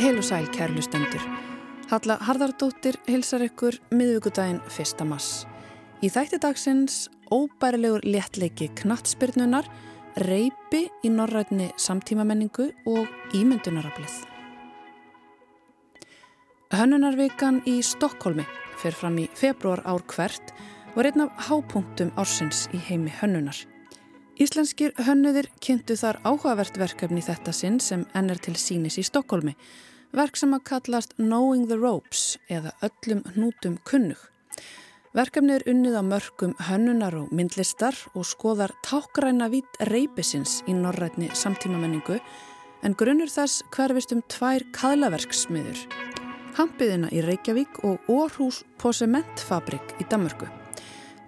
Heil og sæl kærlustendur. Halla Harðardóttir hilsar ykkur miðugudaginn 1. mass. Í þætti dagsins óbærilegur léttleiki knattspyrnunar, reypi í norrætni samtímamenningu og ímyndunarablið. Hönnunarvikan í Stokkólmi fer fram í februar ár hvert og er einn af hápunktum ársins í heimi hönnunar. Íslenskir hönnuðir kynntu þar áhugavert verkefni þetta sinn sem enn er til sínis í Stokkólmi verk sem að kallast Knowing the Ropes eða öllum hnútum kunnug. Verkefni er unnið á mörgum hönnunar og myndlistar og skoðar tákgræna vít reypisins í norrætni samtímamenningu en grunnur þess hverfist um tvær kaðlaverksmiður. Hampiðina í Reykjavík og Orhús Posementfabrik í Damörgu.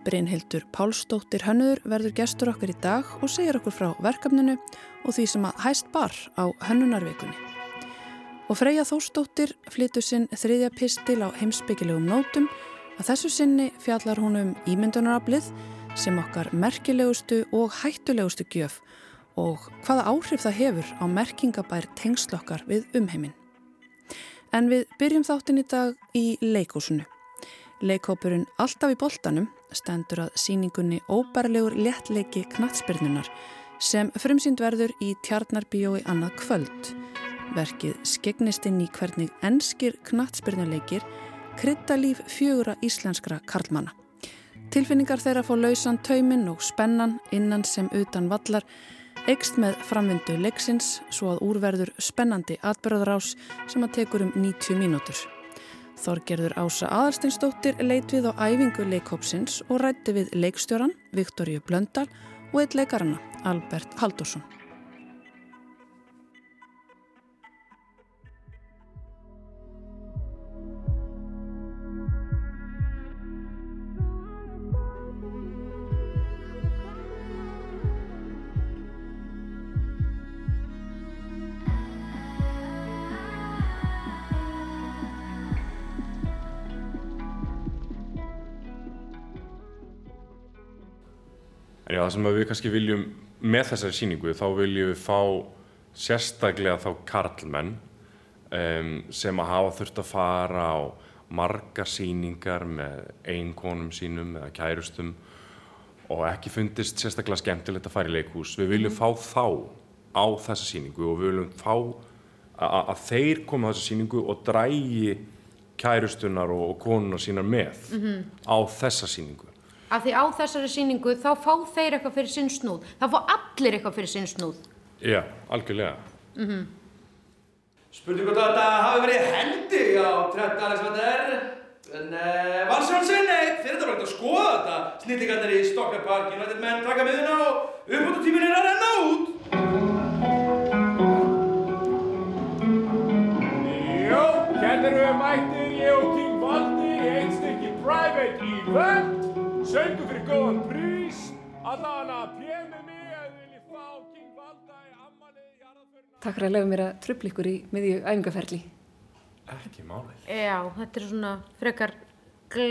Brynhildur Pálsdóttir Hönnuður verður gestur okkur í dag og segir okkur frá verkefninu og því sem að hæst bar á Hönnunarvikunni. Og Freyja Þórsdóttir flytur sinn þriðja pistil á heimsbyggilegum nótum að þessu sinni fjallar hún um ímyndunarablið sem okkar merkilegustu og hættulegustu gjöf og hvaða áhrif það hefur á merkingabær tengslokkar við umheiminn. En við byrjum þáttin í dag í leikúsinu. Leikópurinn Alltaf í boltanum stendur að síningunni óbærlegur léttleiki knatsbyrnunar sem frumsýnd verður í Tjarnarbíói annað kvöld Verkið skegnist inn í hvernig ennskir knatsbyrnuleikir krytta líf fjögura íslenskra karlmanna. Tilfinningar þeirra fá lausan tauminn og spennan innan sem utan vallar eikst með framvindu leiksins svo að úrverður spennandi atbyrðarás sem að tekur um 90 mínútur. Þorgerður Ása Aðarsteinsdóttir leit við á æfingu leikhópsins og rætti við leikstjóran Viktoríu Blöndal og eitt leikarana Albert Haldursson. Já, það sem við kannski viljum með þessari síningu þá viljum við fá sérstaklega þá karlmenn um, sem að hafa þurft að fara á margar síningar með einkonum sínum eða kærustum og ekki fundist sérstaklega skemmtilegt að fara í leikhús. Við viljum fá þá á þessa síningu og við viljum fá að, að þeir koma á þessa síningu og drægi kærustunar og, og konunar sínar með mm -hmm. á þessa síningu að því á þessari síningu þá fá þeir eitthvað fyrir sinn snúð. Þá fá allir eitthvað fyrir sinn snúð. Já, algjörlega. Mm -hmm. Spurning hvort þetta hafi verið hendi á Trent Alexander? En uh, var sjálfsög neitt þeir eru þetta að skoða þetta. Snillingarnir í Stockholm Park United menn taka miðuna og uppbúttutímin er Fyrir góðan prís, allavega pjemi mig að þið viljið fá King Valda í ammalið í aðraðföruna. Takk fyrir að lega mér að tröfla ykkur í miðju æfingaferli. Ekki málið. Já, þetta er svona frekar, gl...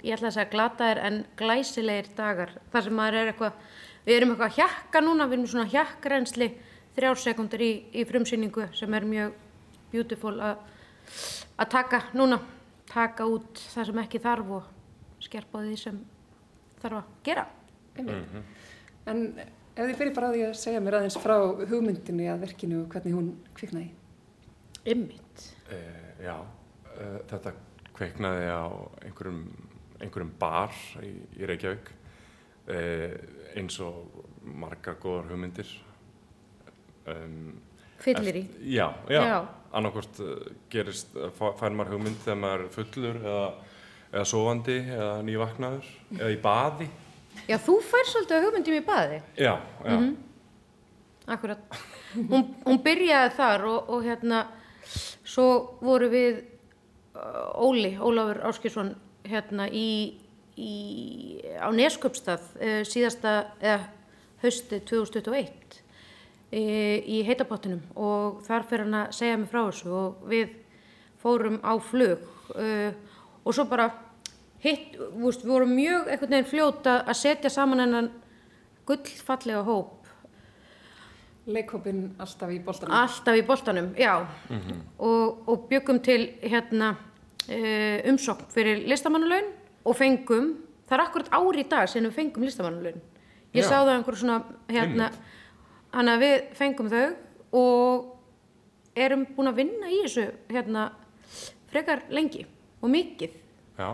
ég ætla að segja glataðir en glæsilegir dagar. Það sem maður er eitthvað, við erum eitthvað hjakka núna, við erum svona hjakkrensli þrjársekundur í, í frumsýningu sem er mjög beautiful að taka núna, taka út það sem ekki þarf og skerpa á því sem þarf að gera. Mm -hmm. En ef þið fyrir bara að því að segja mér aðeins frá hugmyndinni að verkinu og hvernig hún kviknaði? Ymmit. Uh, já, uh, þetta kviknaði á einhverjum, einhverjum bar í, í Reykjavík uh, eins og margar góðar hugmyndir. Um, Fyllir í? Já, já. já. annarkort gerist, fær maður hugmynd þegar maður er fullur eða eða sofandi eða nývaknaður eða í baði. Já, þú fær svolítið hugmyndum í baði. Já, já. Mm -hmm. Akkurat. Hún, hún byrjaði þar og, og hérna svo voru við uh, Óli, Ólafur Áskilsson hérna í, í á Nesköpstað uh, síðasta, eða hausti 2021 í, í heitapottinum. Og þar fyrir hann að segja mig frá þessu og við fórum á flug uh, og svo bara hitt, veist, við vorum mjög einhvern veginn fljóta að setja saman hennan gullfallega hóp. Leikhópin alltaf í boltanum. alltaf í boltanum, já. Og, og byggum til hérna uh, umsókn fyrir listamannalaun og fengum það er akkurat ári í dag sem við fengum listamannalaun. Ég Já. sá það á einhverju svona hérna, hann að við fengum þau og erum búin að vinna í þessu hérna frekar lengi og mikið. Já,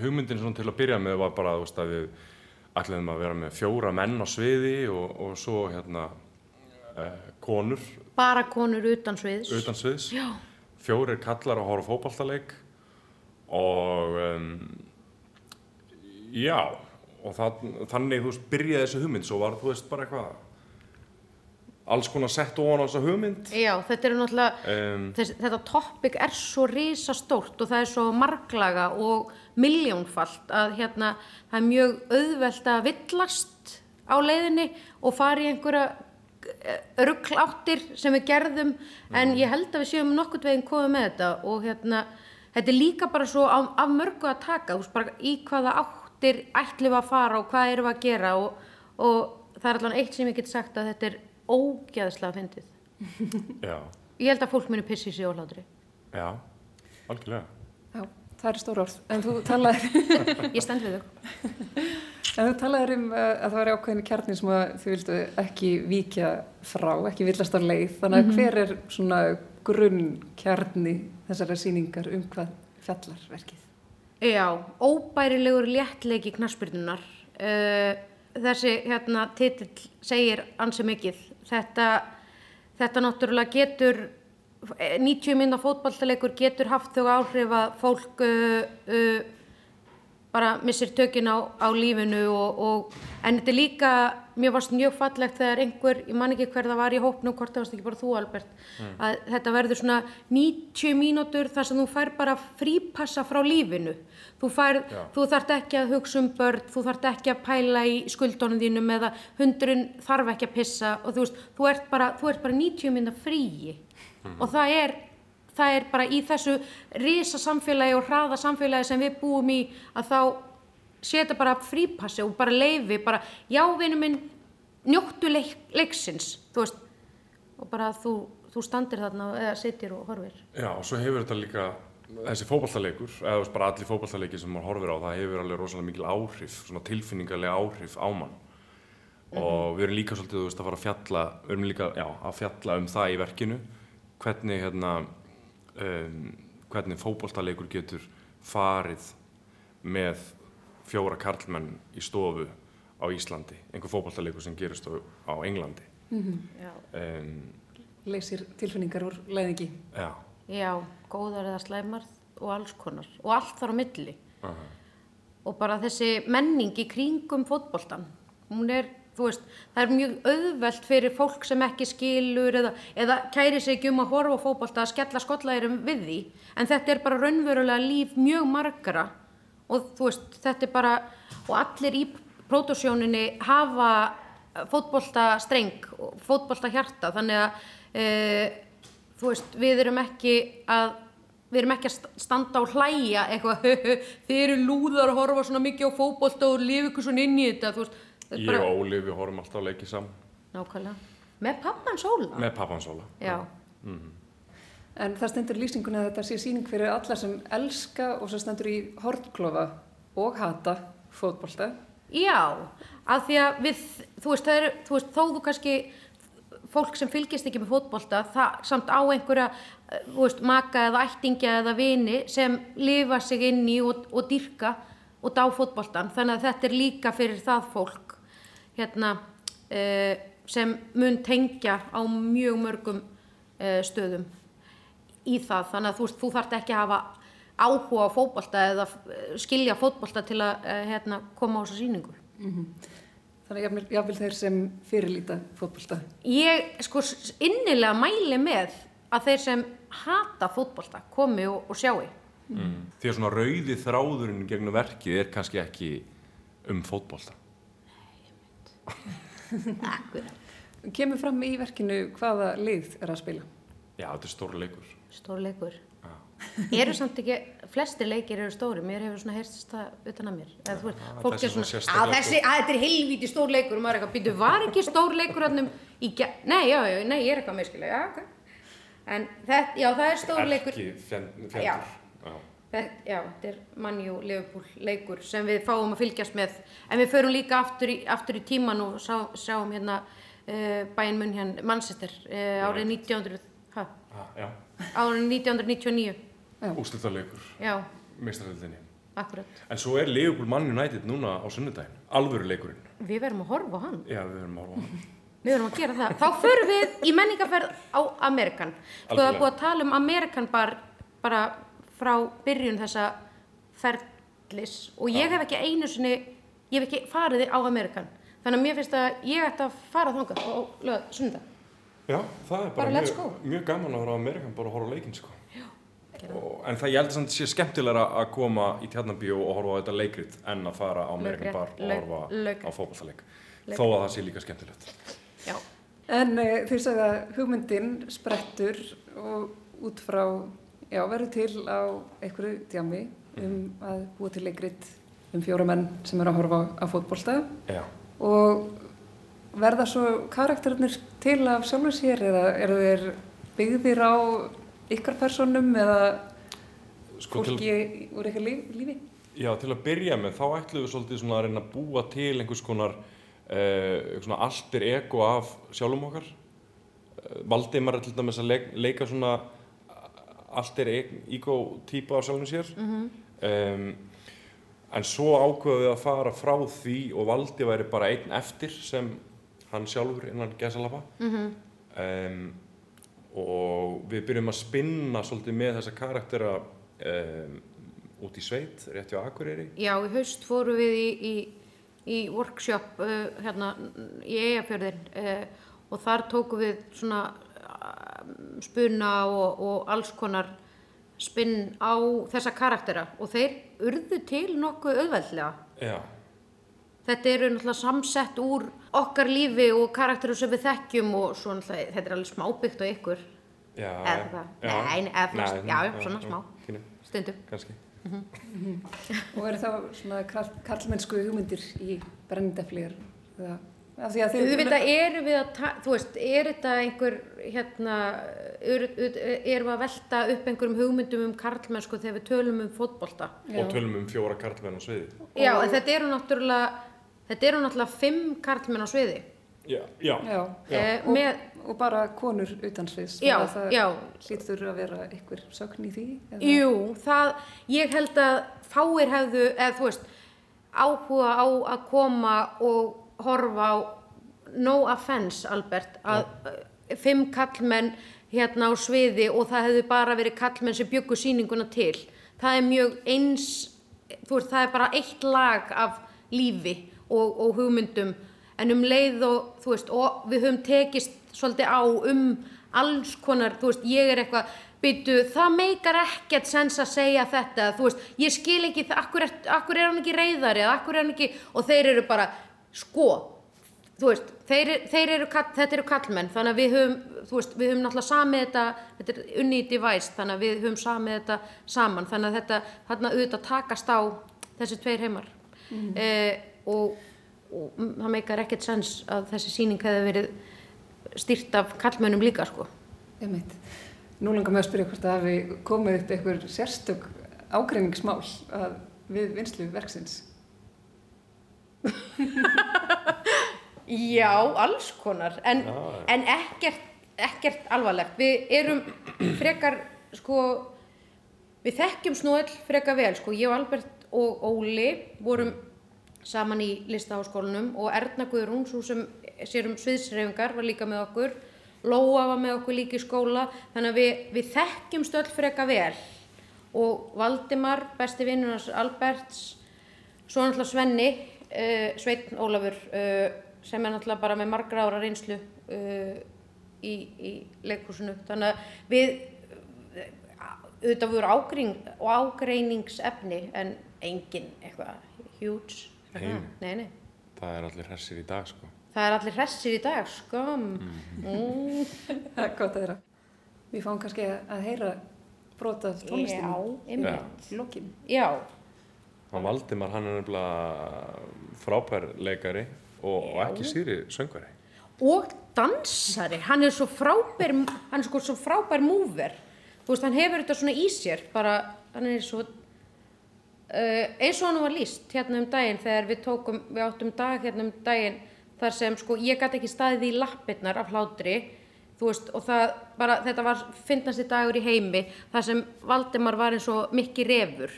hugmyndin svona til að byrja með var bara veist, að við ætlaðum að vera með fjóra menn á sviði og, og svo hérna uh, konur. Bara konur utan sviðs. Utan sviðs. Já, fjórir kallar að horfa á fótballtaleik og um, já og það, þannig þú veist byrjaði þessi hugmynd svo var þú veist bara eitthvað alls konar sett ofan á þessa hugmynd. Já, þetta er náttúrulega um, Þess, þetta topic er svo risastórt og það er svo marglaga og miljónfalt að hérna það er mjög auðvelt að villast á leiðinni og fara í einhverja ruggláttir sem við gerðum. En ég held að við séum nokkurt veginn komið með þetta og hérna þetta er líka bara svo af, af mörgu að taka. Veist bara í hvaða áttir ætlum við að fara og hvað erum við að gera og, og það er allan eitt sem ég get sagt að þetta er ógeðslega fyndið já, ég held að fólk muni pissi sig óhlátri já, algjörlega Já, það er stór orð. En þú talaðir, Ég stend við þau. en þú talaðir um uh, að það var ákveðin kjarni sem að þið vildu ekki víkja frá, ekki villast á leið. Þannig að hver er svona grunn kjarni þessara sýningar um hvað fjallar verkið? Já, óbærilegur léttleiki knaspyrnunar. Uh, þessi hérna titill segir ansi mikið. Þetta, þetta náttúrulega getur, eh, 90 minna fótballtalegur getur haft þau áhrif að fólk uh, uh, bara missir tökin á, á lífinu og, og en þetta er líka, mér varst mjög fallegt þegar einhver, ég man ekki hver það var í hópnum, hvort það varst ekki bara þú Albert, að þetta verður svona 90 mínútur þar sem þú fær bara frípassa frá lífinu. Þú, fær, þú þarft ekki að hugsa um börn, þú þarft ekki að pæla í skuldunum þínum eða hundurinn þarf ekki að pissa og þú veist, þú ert bara, þú ert bara 90 minna fríi. Og það er það er bara í þessu risa samfélagi og hraða samfélagi sem við búum í að þá setja bara frípassi og bara leifi bara, já vinnu minn njóttu leik, leiksins. Veist og bara þú, þú standir þarna eða sitir og horfir. Já, og svo hefur þetta líka þessi fótballtaleikur, eða bara allir fótballtaleiki sem maður horfir á, það hefur alveg rosalega mikil áhrif, svona tilfinningarlega áhrif á mann. Og við erum líka svolítið, veist, að fara að fjalla við erum líka, já, að fjalla um það í verkinu. Hvernig, hérna um, hvernig fótballtaleikur getur farið með fjóra karlmenn í stofu á Íslandi, einhver fótballtaleikur sem gerist á, á Englandi. Já, um, Leysir tilfinningar úr leiðingi. Já, já góðar eða slæmar og alls konar. Og allt þar á milli. Aha, og bara þessi menning í kringum fótboltan hún er, þú veist, það er mjög auðvelt fyrir fólk sem ekki skilur eða, eða kæri sig ekki um að horfa á fótbolta að skella skollaðirum við því. En þetta er bara raunverulega líf mjög margara og þú veist, þetta er bara og allir í pródusjóninni hafa fótbolta streng og fótbolta hjarta þannig að e, þú veist, við erum ekki að við erum ekki að st- standa og hlæja eitthvað, þið eru lúðar að horfa svona mikið á fótbolta og lifa ykkur svona inn í þetta, þú veist, ég og Óli við horfum alltaf að leiki saman. Nákvæmlega, með pappan sóla, með pappansóla já, En það stendur í lýsingunni að þetta sé sýning fyrir alla sem elska og svo stendur í hortklofa og hata fótbolta. já, að því að við, þú veist, er, þú veist, þó þú kannski fólk sem fylgist ekki með fótbolta, það samt á einhverja, eh, veist, maka eða ættingja eða vini sem lifa sig inn í og, og dyrka og dá fótboltan, þannig að þetta er líka fyrir það fólk, hérna, uh, sem mun tengja á mjög mörgum uh, stöðum í það, þannig að þú, þú þarft ekki að hafa áhuga á fótbolta eða eh, skilja fótbolta til að uh, hérna, koma á þessa sýningu. Þannig að jafnvel- jafnvel þeir sem fyrirlíta fótbolta. Ég sko innilega mæli með að þeir sem hata fótbolta komi og, og sjáu. því að svona rauði þráðurinn gegnum verkið er kannski ekki um fótbolta Kemur fram í verkinu hvaða lið er að spila. já, þetta er stór leikur Stórleikur. eru samt ekki, flestir leikir eru stóri, mér hefur svona heyrst það utan að mér, eða þú veist, fólk er svona að þessi, að þetta er heilvíti stór leikur og maður er eitthvað, býtu, var ekki stór leikur hann í ge... Nei, já, já, nei, ég er eitthvað meðskilega, já, ok. En þetta, já, það er stór leikur. Erki fjendur. Já. Já. Þetta, já, þetta er Manju Liverpool leikur sem við fáum að fylgjast með en við förum líka aftur í, aftur í tíman og sá, sjáum hérna uh, bæinn munn hérna Manchester uh, árið 1900 ha, Ha, já. Árið 1999 Úslitaleikur, já, meistaröldinni. akkurat. En svo er Liverpool Man United núna á sunnudaginn, alvöru leikurinn. við verðum að horfa á hann. Já, við erum á hann. við verðum að gera það, þá förum við í menningarferð á Amerikan sko það er búið að tala um Amerikan bar, bara frá byrjun þessa ferlis. Og ég hef ekki einu sinni ég hef ekki farið á Amerikan þannig að mér finnst að ég ætti að fara þangað á lög, sundag Já, það er bara, Bara mjög, mjög gaman að vera á Amerikan bara að horfa á leikinn, sko. Og, en það ég held að það sé skemmtilegra að koma í tjarnabíó og horfa á þetta leikrit en að fara á Amerikan bar og horfa leik- á fótballtaleik. Þó að það sé líka skemmtilegt. já, En uh, þeir sagði að hugmyndin sprettur og út frá, já, verður til á einhverju djami um að búa til leikrit um fjóra menn sem eru að horfa á fótbolta Já. og verða svo karakterinir til af sjálfur sér eða eru þeir byggðir á ykkar personum eða Sko, til, fólki úr ykkar líf, lífi? já, til að byrja með, þá ætlum við svolítið að reyna að búa til einhvers konar svona alter ego af sjálfum okkar. Uh, Valdimar er til dæmis að leik, leika svona alter ego típa af sjálfum sér. um, en svo ákveðum við að fara frá því og Valdi væri bara einn eftir sem hann sjálfur innan gesalapa um, og við byrjum að spinna svolítið með þessa karaktera um, út í sveit, rétt hjá Akureyri. Já, í haust fórum við í, í, í workshop uh, hérna í Eyjafjörðin uh, og þar tókum við svona uh, spuna og, og alls konar spinn á þessa karaktera. Og þeir urðu til nokkuð auðveldlega. Já, Þetta eru náttúrulega samsett úr okkar lífi og karakteru sem við þekkjum og svo náttúrulega, þetta er alveg smábyggt á ykkur, já eða hvað? já. Nei, eða Nei, já, já, svona smá, pínu, stundum. kannski Og eru þá svona karl, karlmennsku hugmyndir í því að Þú þið... veit að erum við að, þú veist, er þetta einhver, hérna, er, erum við að velta upp einhverjum hugmyndum um karlmennsku þegar við tölum um fótbolta? Já. og tölum um fjóra karlmenn á sviði Já, en þetta eru náttúrulega, þetta eru náttúrulega fimm karlmenn á sviði. Já, já, Já, Eh, og, með, og bara konur utan sviðs. Já, þannig að það já. Hlýtur að vera einhver sögn í því? eða- Jú, það, ég held að fáir hefðu, eða þú veist, áhuga á að koma og horfa á, no offense Albert, að uh, fimm kallmenn hérna á sviði og það hefðu bara verið kallmenn sem byggu sýninguna til. Það er mjög eins, þú veist, það er bara eitt lag af lífi og, og hugmyndum. En um leið og, þú veist, og við höfum tekist svolítið á um alls konar, þú veist, ég er eitthvað byttu, það meikar ekkert sens að segja þetta, þú veist, ég skil ekki það, akkur er, akkur er hann ekki reyðari eða akkur er hann ekki, og þeir eru bara sko, þú veist þeir, þeir eru, þetta eru kallmenn þannig að við höfum, þú veist, við höfum náttúrulega samið þetta, þetta er unni í device þannig að við höfum samið þetta saman. Þannig að þetta, þarna auðvitað takast á þessi tveir heimar. Eh, og, og það meikar ekkert sens að þessi sýning hefði verið styrt af kallmennum líka sko Einmitt. Nú langar mig að spyrja hvort það hafi komið upp einhver sérstök ágreiningsmál að við vinslu verksins. Já, alls konar, en, en ekkert, ekkert alvarlegt. Við erum frekar, sko, við þekkjum snóðall frekar vel, sko, ég og Albert og Óli vorum saman í listaháskólanum og Erna Guðrún, svo sem sér um sviðsreifingar, var líka með okkur, Lóa var með okkur líka í skóla, þannig að við, við þekkjum stöll frekar vel og Valdimar, besti vinnur hans Alberts, svo náttúrulega Svenni, uh, Sveitn Ólafur, uh, sem er náttúrulega bara með margra ára reynslu uh, í, í leikhúsinu. Þannig að við, auðvitað voru ágreining, og ágreiningsefni en engin eitthvað huge. Það? Nei. Nei, það er allir hressir í dag sko Það er allir hressir í dag, skam. Mm. Það er gott að þeirra. Við fáum kannski að heyra brotað Já, tónlistinni einmitt. í lokin. Já, Hann Valdimar, hann er nefnilega frábær leikari og, og ekki síri söngvari. og dansari, hann er svo frábær, hann er sko svo frábær múver. Þú veist, hann hefur þetta svona í sér, bara, hann er svo, uh, eins og hann var líst hérna um daginn þegar við tókum, við áttum dag hérna um daginn þar sem sko ég gæti ekki staðið í lappirnar af hlátri, þú veist, og það bara, þetta var fyndnasti dagur í heimi, þar sem Valdimar var eins og mikki refur.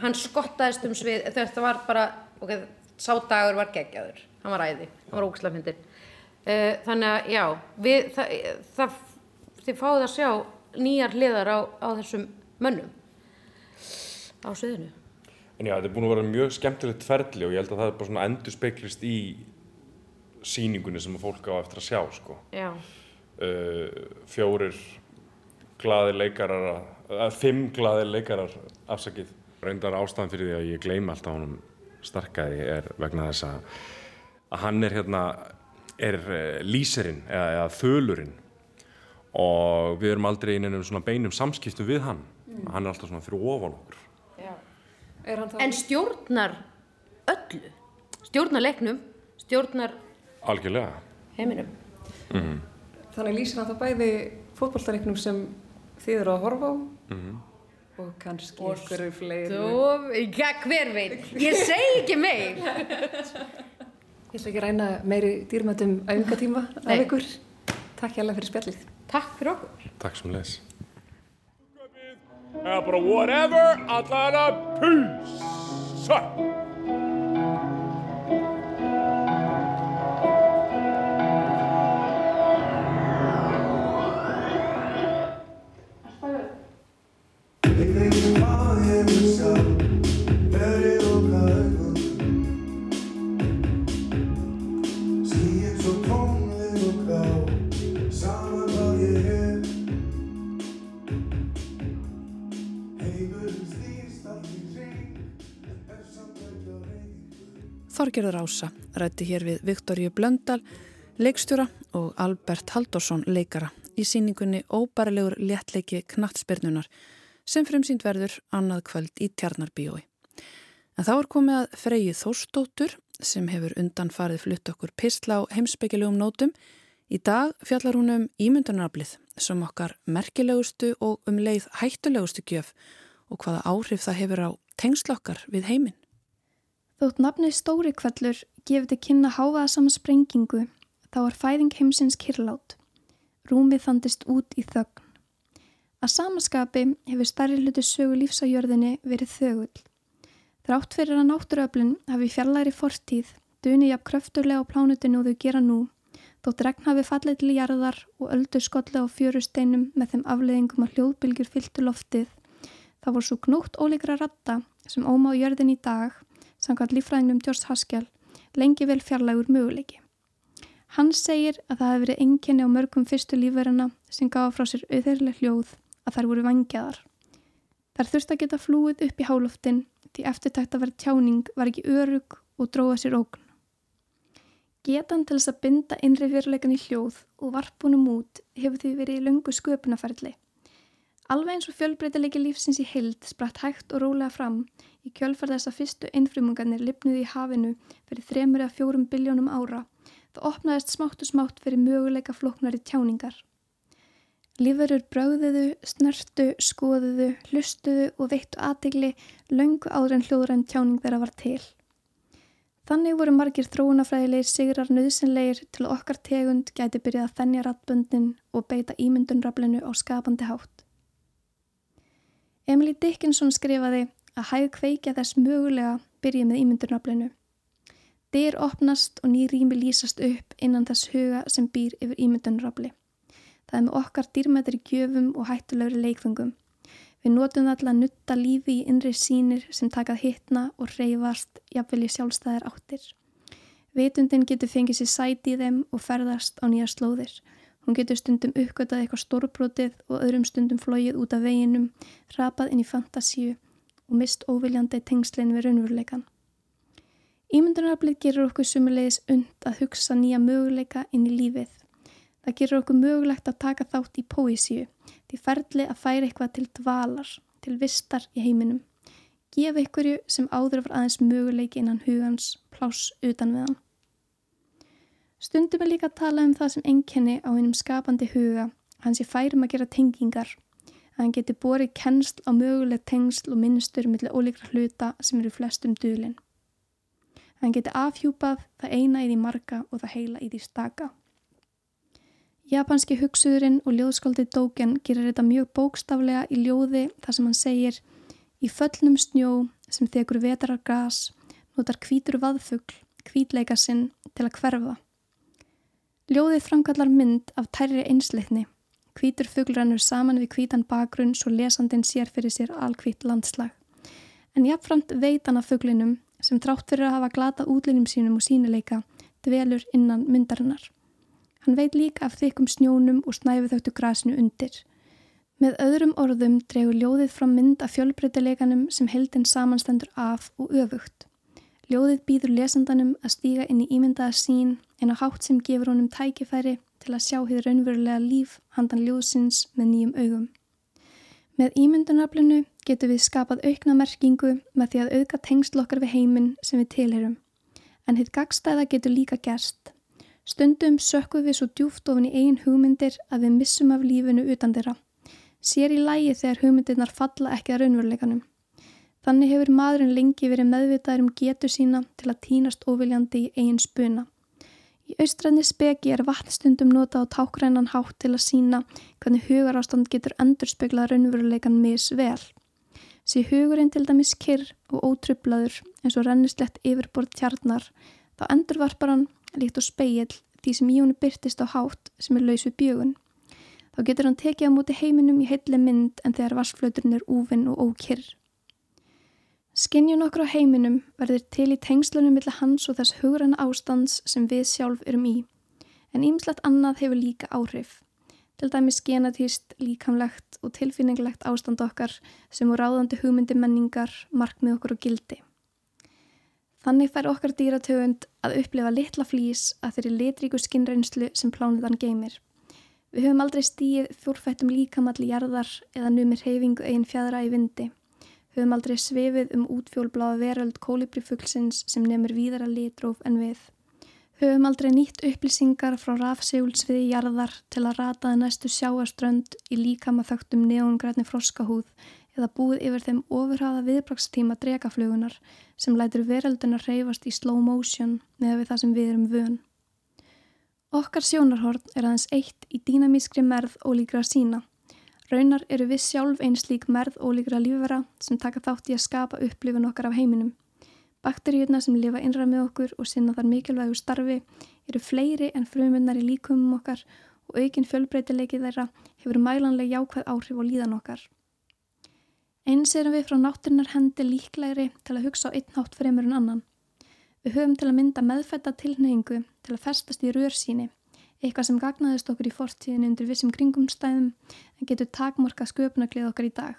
Hann skottaðist um svið, þetta var bara, ok, sá dagur var geggjaður, hann var æði, hann var ógislega fyndin. Uh, þannig að, já, við, það, það, þið fáið að sjá nýjar hliðar á, á þessum mönnum á sviðinu. En já, þetta er búin að vera mjög skemmtilegt ferli og ég held að það er bara svona endur speiklist í sýningunni sem að fólk á eftir að sjá, sko. Já, Uh, fjórir glaði leikarar, uh, fimm glaði leikarar afsakið. Reyndar ástæðan fyrir því að ég gleymi alltaf honum starkaði er vegna þess að, að hann er hérna, er uh, lýserinn eða, eða þölurinn og við erum aldrei í neinum svona beinum samskiptum við hann. Hann er alltaf svona fyrir ofan okkur. já. Er hann þá... En stjórnar öllu, stjórnar leiknum, stjórnar Algjörlega. heiminum. Þannig lýsir hann þá bæði fótballtareiknum sem þið eru að horfa á og kannski einhverju fleiri. Stof, já, hver veit, ég segi ekki meir. Ég ætla ekki að ræna meiri dýrmættum æfingatíma af ykkur. Takk hjá fyrir spjallið. Takk fyrir okkur. Takk sem les. Eða bara whatever, allan að peace. Þorgerður Ása rætti hér við Viktoríu Blöndal, leikstjóra og Albert Haldorsson leikara í síningunni Óbærilegur léttleiki knattspyrnunar sem fremsýnd verður annað kvöld í Tjarnarbíói. En þá er komið að Freyju Þórsdóttur sem hefur undan farið flutt okkur pistla á heimsbyggilegum nótum. Í dag fjallar hún um ímyndunaraflið sem okkar merkilegustu og um leið hættulegustu gjöf og hvaða áhrif það hefur á tengslokkar við heiminn. Þótt nafnið stóri kvellur gefur til kynna háfaða saman sprengingu, þá er fæðing heimsins kyrlát. Rúmið þandist út í þögn. Að samaskapi hefur starri hluti sögu lífs á jörðinni verið þögull. Þrátt fyrir að náttúruöflin hafi fjallæri fortíð, duni jafn kröfturlega á plánutinu og þau gera nú, þótt regn hafi fallið til jarðar og öldu skolli á fjörusteinum með þeim afleðingum að hljóðbylgjur fylltu loftið, það voru svo gnótt ólíkra ratta sem óma á jörðin í dag, samkvæmt líffræðingnum George Haskell, lengi vel fjarlægur möguleiki. Hann segir að það hefði verið enginni á mörgum fyrstu lífverðina sem gafa frá sér auðherlega hljóð að þær voru vangjaðar. Þær þurft að geta flúið upp í hálóftin því eftirtækt að vera tjáning var ekki örug og dróða sér ógn. Getan til þess að binda innri fyrirleikan í hljóð og varpunum út hefur því verið í löngu sköpunarferðli. Alveg eins og fjölbreytileiki lífsins í heild spratt hægt og rólega fram í kjölfar þess að fyrstu innfrumungarnir lipnuði í hafinu fyrir þremur eða fjórum biljónum ára það opnaðist smátt og smátt fyrir möguleika flóknari tjáningar. Lífverur brögðuðu, snertu, skoðuðu, hlustuðu og veittu aðtegli löngu áður en hljóðræn tjáning þeirra var til. Þannig voru margir þróunafræðilegir sigrar nöðsynlegir til okkar tegund gæti byrjað að þennja rattböndin og beita ímyndunraflinu á skapandi hátt. Emily Dickinson skrifaði að hæg kveikja þess mögulega byrja með ímyndunraflinu. Dyr opnast og ný rými lýsast upp innan þess huga sem býr yfir ímyndunrafli. Það er með okkar dýrmættir gjöfum og hættulegri leikfengum. Við notum það til að nutta lífi í innri sínir sem takað hittna og reyfast jafnvel í sjálfstæðar áttir. Vitundin getur fengið sér sæti í þeim og ferðast á nýjar slóðir. Hún getur stundum uppgötað eitthvað stórbrótið og öðrum stundum flóið út af veginum, rapað inn í fantasíu og mist óviljandi tengslinn við raunveruleikan. Ímyndunaraflið gerur okkur sumulegis und að hugsa nýja möguleika inn í lífið. Það gerur okkur mögulegt að taka þátt í póísíu því ferli að færa eitthvað til dvalar, til vistar í heiminum. Gefa einhverju sem áður var aðeins möguleiki innan hugans, pláss utan við hann. Stundum er líka að tala um það sem enkenni á einum skapandi huga, hans sé færum að gera tengingar, að hann geti borið kennsl á möguleg tengsl og minnstur millir ólíkra hluta sem eru flestum dölinn. Hann geti afhjúpað það eina í því marga og það heila í því staka. Japanski hugsuðurinn og ljóðskóldið Dóken gerir þetta mjög bókstaflega í ljóði þar sem hann segir Í föllnum snjó sem þekur vetarar gas notar hvítur vaðfugl, hvítleika sinn til að hverfa. Ljóðið framkallar mynd af tærri einsleitni. Hvítur fugl rennur saman við hvítan bakgrunn svo lesandin sér fyrir sér alhvít landslag. En jáfnframt veit hann af fuglinum sem trátt fyrir að hafa glata útlinnum sínum og sínileika dvelur innan myndarinnar. Hann veit líka af þykkum snjónum og snæfið þögtu grasinu undir. Með öðrum orðum dregur ljóðið fram mynd af fjölbreytileikanum sem heldin samanstendur af og öfugt. Ljóðið býður lesendanum að stíga inn í ímyndaða sín en á hátt sem gefur honum tækifæri til að sjá hér raunverulega líf handan ljóðsins með nýjum augum. Með ímyndunaflinu getur við skapað aukna merkingu með því að auka tengslokkar við heiminn sem við tilherum. En hitt gagstæða getur líka gerst. Stundum sökkum við svo djúft ofin í eigin hugmyndir að við missum af lífinu utan þeirra. Sér í lægi þegar hugmyndirnar falla ekki að raunveruleikanum. Þannig hefur maðurinn lengi verið meðvitaður um getur sína til að týnast óviljandi í eigin spuna. Í austræðni speki er vatnstundum nota á tákrænan hátt til að sína hvernig hugarástand getur endurspegla raunveruleikan mis vel. Sér hugurinn til dæmis kyrr og ótrublaður eins og rennislegt yfirbord tjarnar, þá endurvarpar hann líkt og speil því sem í húnu byrtist á hátt sem er laus við bjögun. Þá getur hann tekið á móti heiminum í heilli mynd en þegar vassflöturinn er úvinn og ókyrr. Skinnjun okkur á heiminum verður til í tengslunum millir hans og þess hugrann ástands sem við sjálf erum í, en ýmslegt annað hefur líka áhrif. Til dæmis genatíst, líkamlegt og tilfinninglegt ástand okkar sem úr ráðandi hugmyndi menningar, markmið okkur og gildi. Þannig fær okkar dýratöfund að upplifa litla flýs að þeirri litríku skinnreynslu sem plánuðan geymir. Við höfum aldrei stíð fjórfættum líkamalli jarðar eða numir reyfingu einn fjadra í vindi. Höfum aldrei svefið um útfjólbláða veröld kólibrifuglsins sem nefnir víðara litróf en við. Höfum aldrei nýtt upplýsingar frá rafsegulsviði jarðar til að rataði næstu sjáaströnd í líkama þögtum neongrætni froskahúð eða búið yfir þeim ofurhaða viðbrakstíma dregaflugunar sem lætur veröldunar reyfast í slow motion með það sem við erum vön. Okkar sjónarhorn er aðeins eitt í dýnamískri merð ólíkra sína. Raunar eru við sjálf einn slík merð ólíkra lífvera sem taka þátt í að skapa upplifun okkar af heiminum. Bakteríuna sem lifa innra með okkur og sinna þar mikilvægu starfi eru fleiri en frumunnar í líkumum okkar og aukin fjölbreytileiki þeirra hefur mælanlega jákvæð áhrif á líðan okkar. Eins erum við frá nátturinnar hendi líklegri til að hugsa á einn nátt fremur en annan. Við höfum til að mynda meðfætta tilneyingu til að festast í rörsíni, eitthvað sem gagnaðist okkur í fortíðin undir vissum kringumstæðum en getur takmorka sköpunaglið okkar í dag.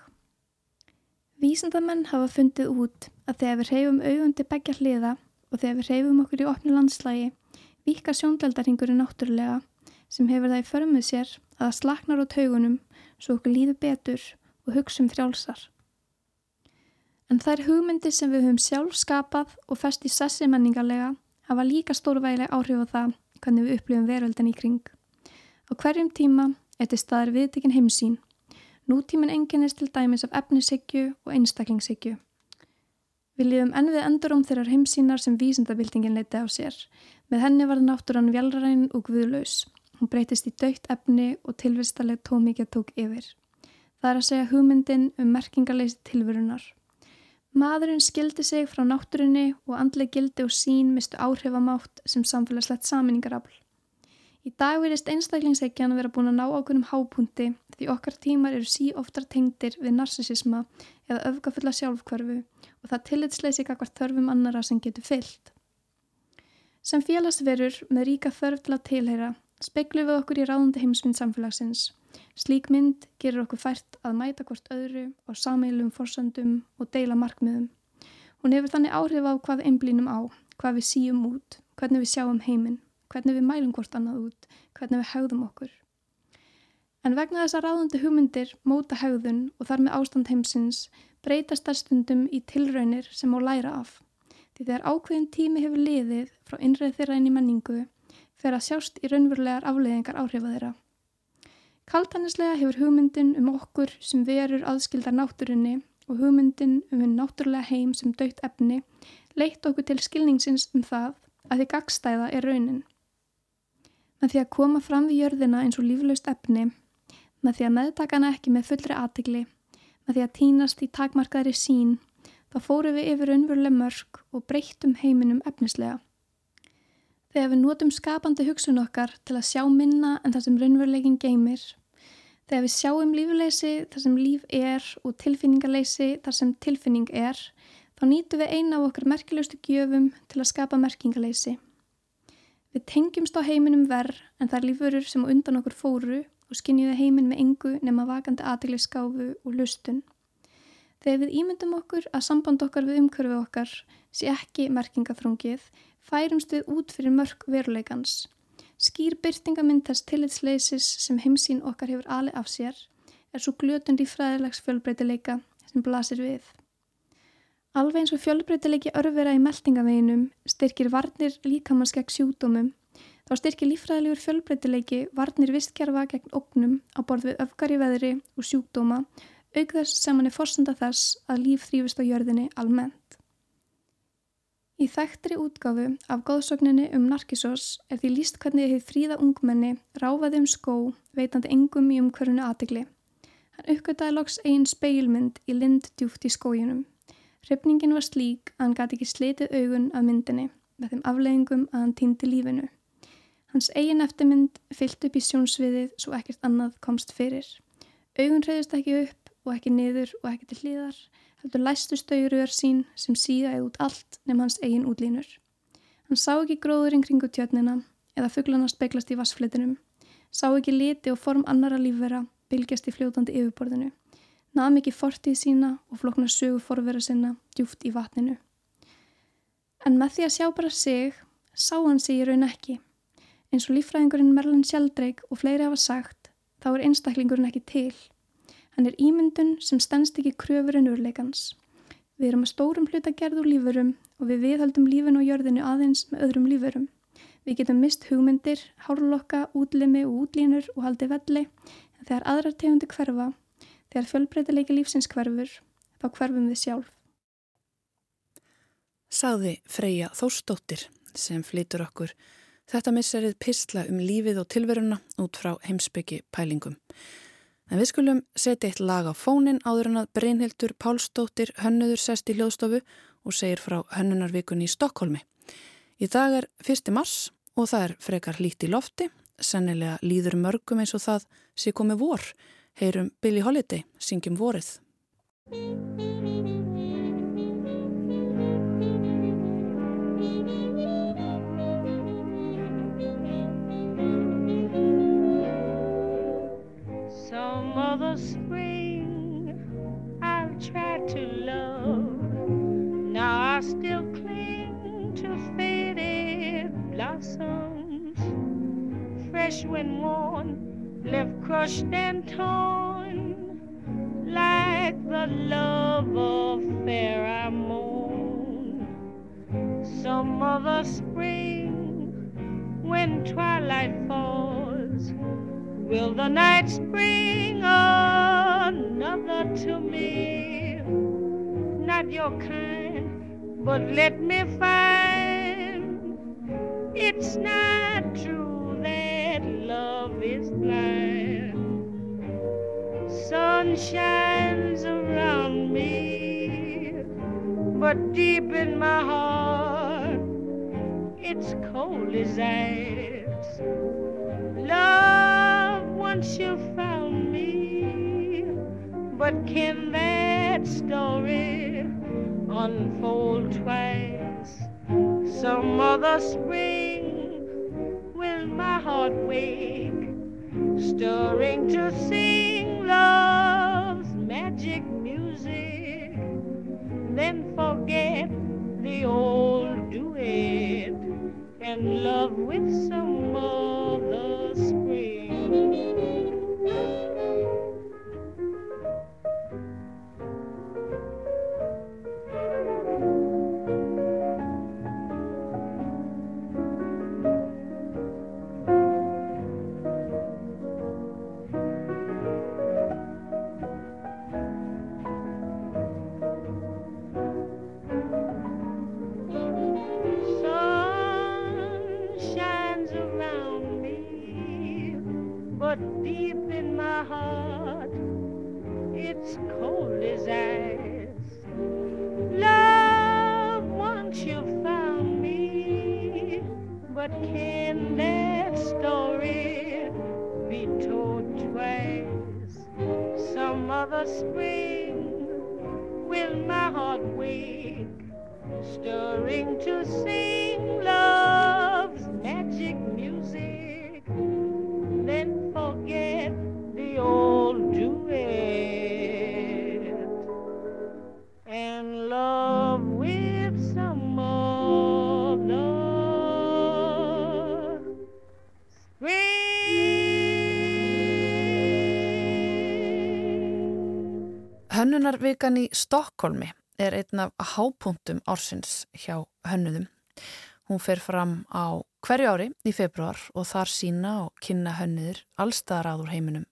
Vísendamenn hafa fundið út að þegar við reyfum augundi begja hliða og þegar við reyfum okkur í opnu landslægi, vika sjóndeldarhingurinn náttúrulega sem hefur það í förmuð sér að það slaknar á taugunum svo okkur líður betur og hugsun frjálsar. En þær hugmyndir sem við höfum sjálf skapað og fest í sessi menningarlega hafa líka stórvægileg áhrif á það hvernig við upplifum veröldan í kring. Á hverjum tíma er til staðar viðtekinn heimsín Nútíminn enginnist til dæmis af efnishyggju og einstaklingshyggju. Við lífum enn við endurum þeirrar heimsínar sem vísindabildingin leiti á sér. Með henni var náttúrann vjálræn og guðlaus. Hún breytist í dögt efni og tilvistaleg tómíkja tók yfir. Það er að segja hugmyndin um merkingarleysi tilverunar. Maðurinn skildi sig frá náttúrinni og andleg gildi og sín mistu áhrifamátt sem samfélagslegt saminningarafl. Í dag verist einstaklingsækjan að vera búin að ná ákveðnum hápunti því okkar tímar eru sí oftar tengdir við narsisisma eða öfgafulla sjálfkvarfu og það tillitsleysi kakvart þörfum annara sem getur fyllt. Sem félagsverur með ríka þörf til að tilheyra speklu við okkur í ráðandi heimsmynd samfélagsins. Slík mynd gerur okkur fært að mæta hvort öðru á sameilum forsöndum og deila markmiðum. Hún hefur þannig áhrif á hvað einblínum á, hvað við síum út, hvernig við sjáum heiminn hvernig við mælum hvort annað út, hvernig við haugðum okkur. En vegna þess að ráðandi hugmyndir móta hegðun og þar með ástand heimsins breytast þær stundum í tilraunir sem má læra af. Því þegar ákveðin tími hefur liðið frá innreið þeirra inn í menningu fer að sjást í raunverulegar afleiðingar áhrifa þeirra. Kaltanislega hefur hugmyndin um okkur sem verur aðskildar náttúrunni og hugmyndin um hinn náttúrulega heim sem dögt efni leitt okkur til skilningsins um það að því gagstæða er raunin. Með því að koma fram við jörðina eins og líflaust efni, með því að meðtakana ekki með fullri aðtegli, með því að tínast í takmarkaðri sín, þá fóru við yfir unnveruleg mörg og breyttum heiminum efnislega. Þegar við notum skapandi hugsun okkar til að sjá minna en það sem raunverulegin geymir, þegar við sjáum lífuleysi þar sem líf er og tilfinningarleysi þar sem tilfinning er, þá nýtum við eina af okkar merkilegustu gjöfum til að skapa merkingaleysi. Við tengjumst á heiminum verð en það er lífurur sem undan okkur fóru og skinnjuði heiminn með engu nema vakandi aðtegli skáfu og lustun. Þegar við ímyndum okkur að samband okkar við umhverfi okkar sé ekki merkingaþrungið, færumst við út fyrir mörg veruleikans. Skýr byrtingamind þess tillitsleysis sem heimsín okkar hefur alið af sér er svo glötund í fræðilegs fjölbreytileika sem blasir við. Alveg eins og fjölbreytileiki örfera í meldingaveginum styrkir varnir líkamannskegg sjúkdómum, þá styrkir lífræðilegur fjölbreytileiki varnir vistkerfa gegn ógnum á borð við öfgar í veðri og sjúkdóma auk þess sem hann er forsenda þess að líf þrýfist á jörðinni almennt. Í þekktri útgáfu af góðsögninni um Narkissos er því líst hvernig þið fríða ungmenni ráfaði um skó veitandi engum í umhverfunu aðtegli. Hann uppgötaði loks einn speilmynd í lind djúft í skójunum. Hrifningin var slík að hann gati ekki slitið augun af myndinni með þeim afleggingum að hann týndi lífinu. Hans eigin eftirmynd fyllt upp í sjónsviðið svo ekkert annað komst fyrir. Augun reyðist ekki upp og ekki niður og ekki til hlýðar, heldur læstu stauruðar sín sem síðaði út allt nefn hans eigin útlínur. Hann sá ekki gróðurinn kringu tjötnina eða fugglana speglast í vassflitinum, sá ekki liti og form annara lífvera bylgjast í fljótandi yfirborðinu, nam ekki fortið sína og flokna sögu forvera sinna djúft í vatninu. En með því að sjá bara sig, sá hann sig í raun ekki. Eins og líffræðingurinn Merlin Sheldrake og fleiri hafa sagt, þá er einstaklingurinn ekki til. Hann er ímyndun sem stennst ekki kröfur en urleikans. Við erum að stórum hluta gerð úr lífurum og við viðhaldum lífin og jörðinu aðeins með öðrum lífurum. Við getum mist hugmyndir, hárlokka, útlimi og útlínur og haldi velli, en þegar aðrar tegundi hverfa, þegar fjölbreytileiki lífsins hverfur, þá hverfum við sjálf. Saði Freyja Þórsdóttir sem flytur okkur þetta misserið pistla um lífið og tilveruna út frá heimsbyggi pælingum. En við skulum setja eitt lag á fónin áður en að Brynhildur Pálsdóttir hönnuður sest í hljóðstofu og segir frá hönnunarvikunni í Stokkólmi. Í dag er 1. mars og það er frekar lít í lofti, sennilega líður mörgum eins og það sé komið vor. Heyrum Billie Holiday, syngjum vorið. When worn, left crushed and torn. Like the love affair I mourn. Some other spring when twilight falls. Will the night bring another to me? Not your kind, but let me find it's not shines around me, but deep in my heart, it's cold as ice. Love, once you found me, but can that story unfold twice? Some other spring will my heart wake, stirring to sing love's then forget the old duet. And love with some Hönnunarvikan í Stokkólmi er einn af hápunktum ársins hjá hönnuðum. Hún fer fram á hverju ári í februar og þar sína og kynna hönnuður allstaðar áður heiminum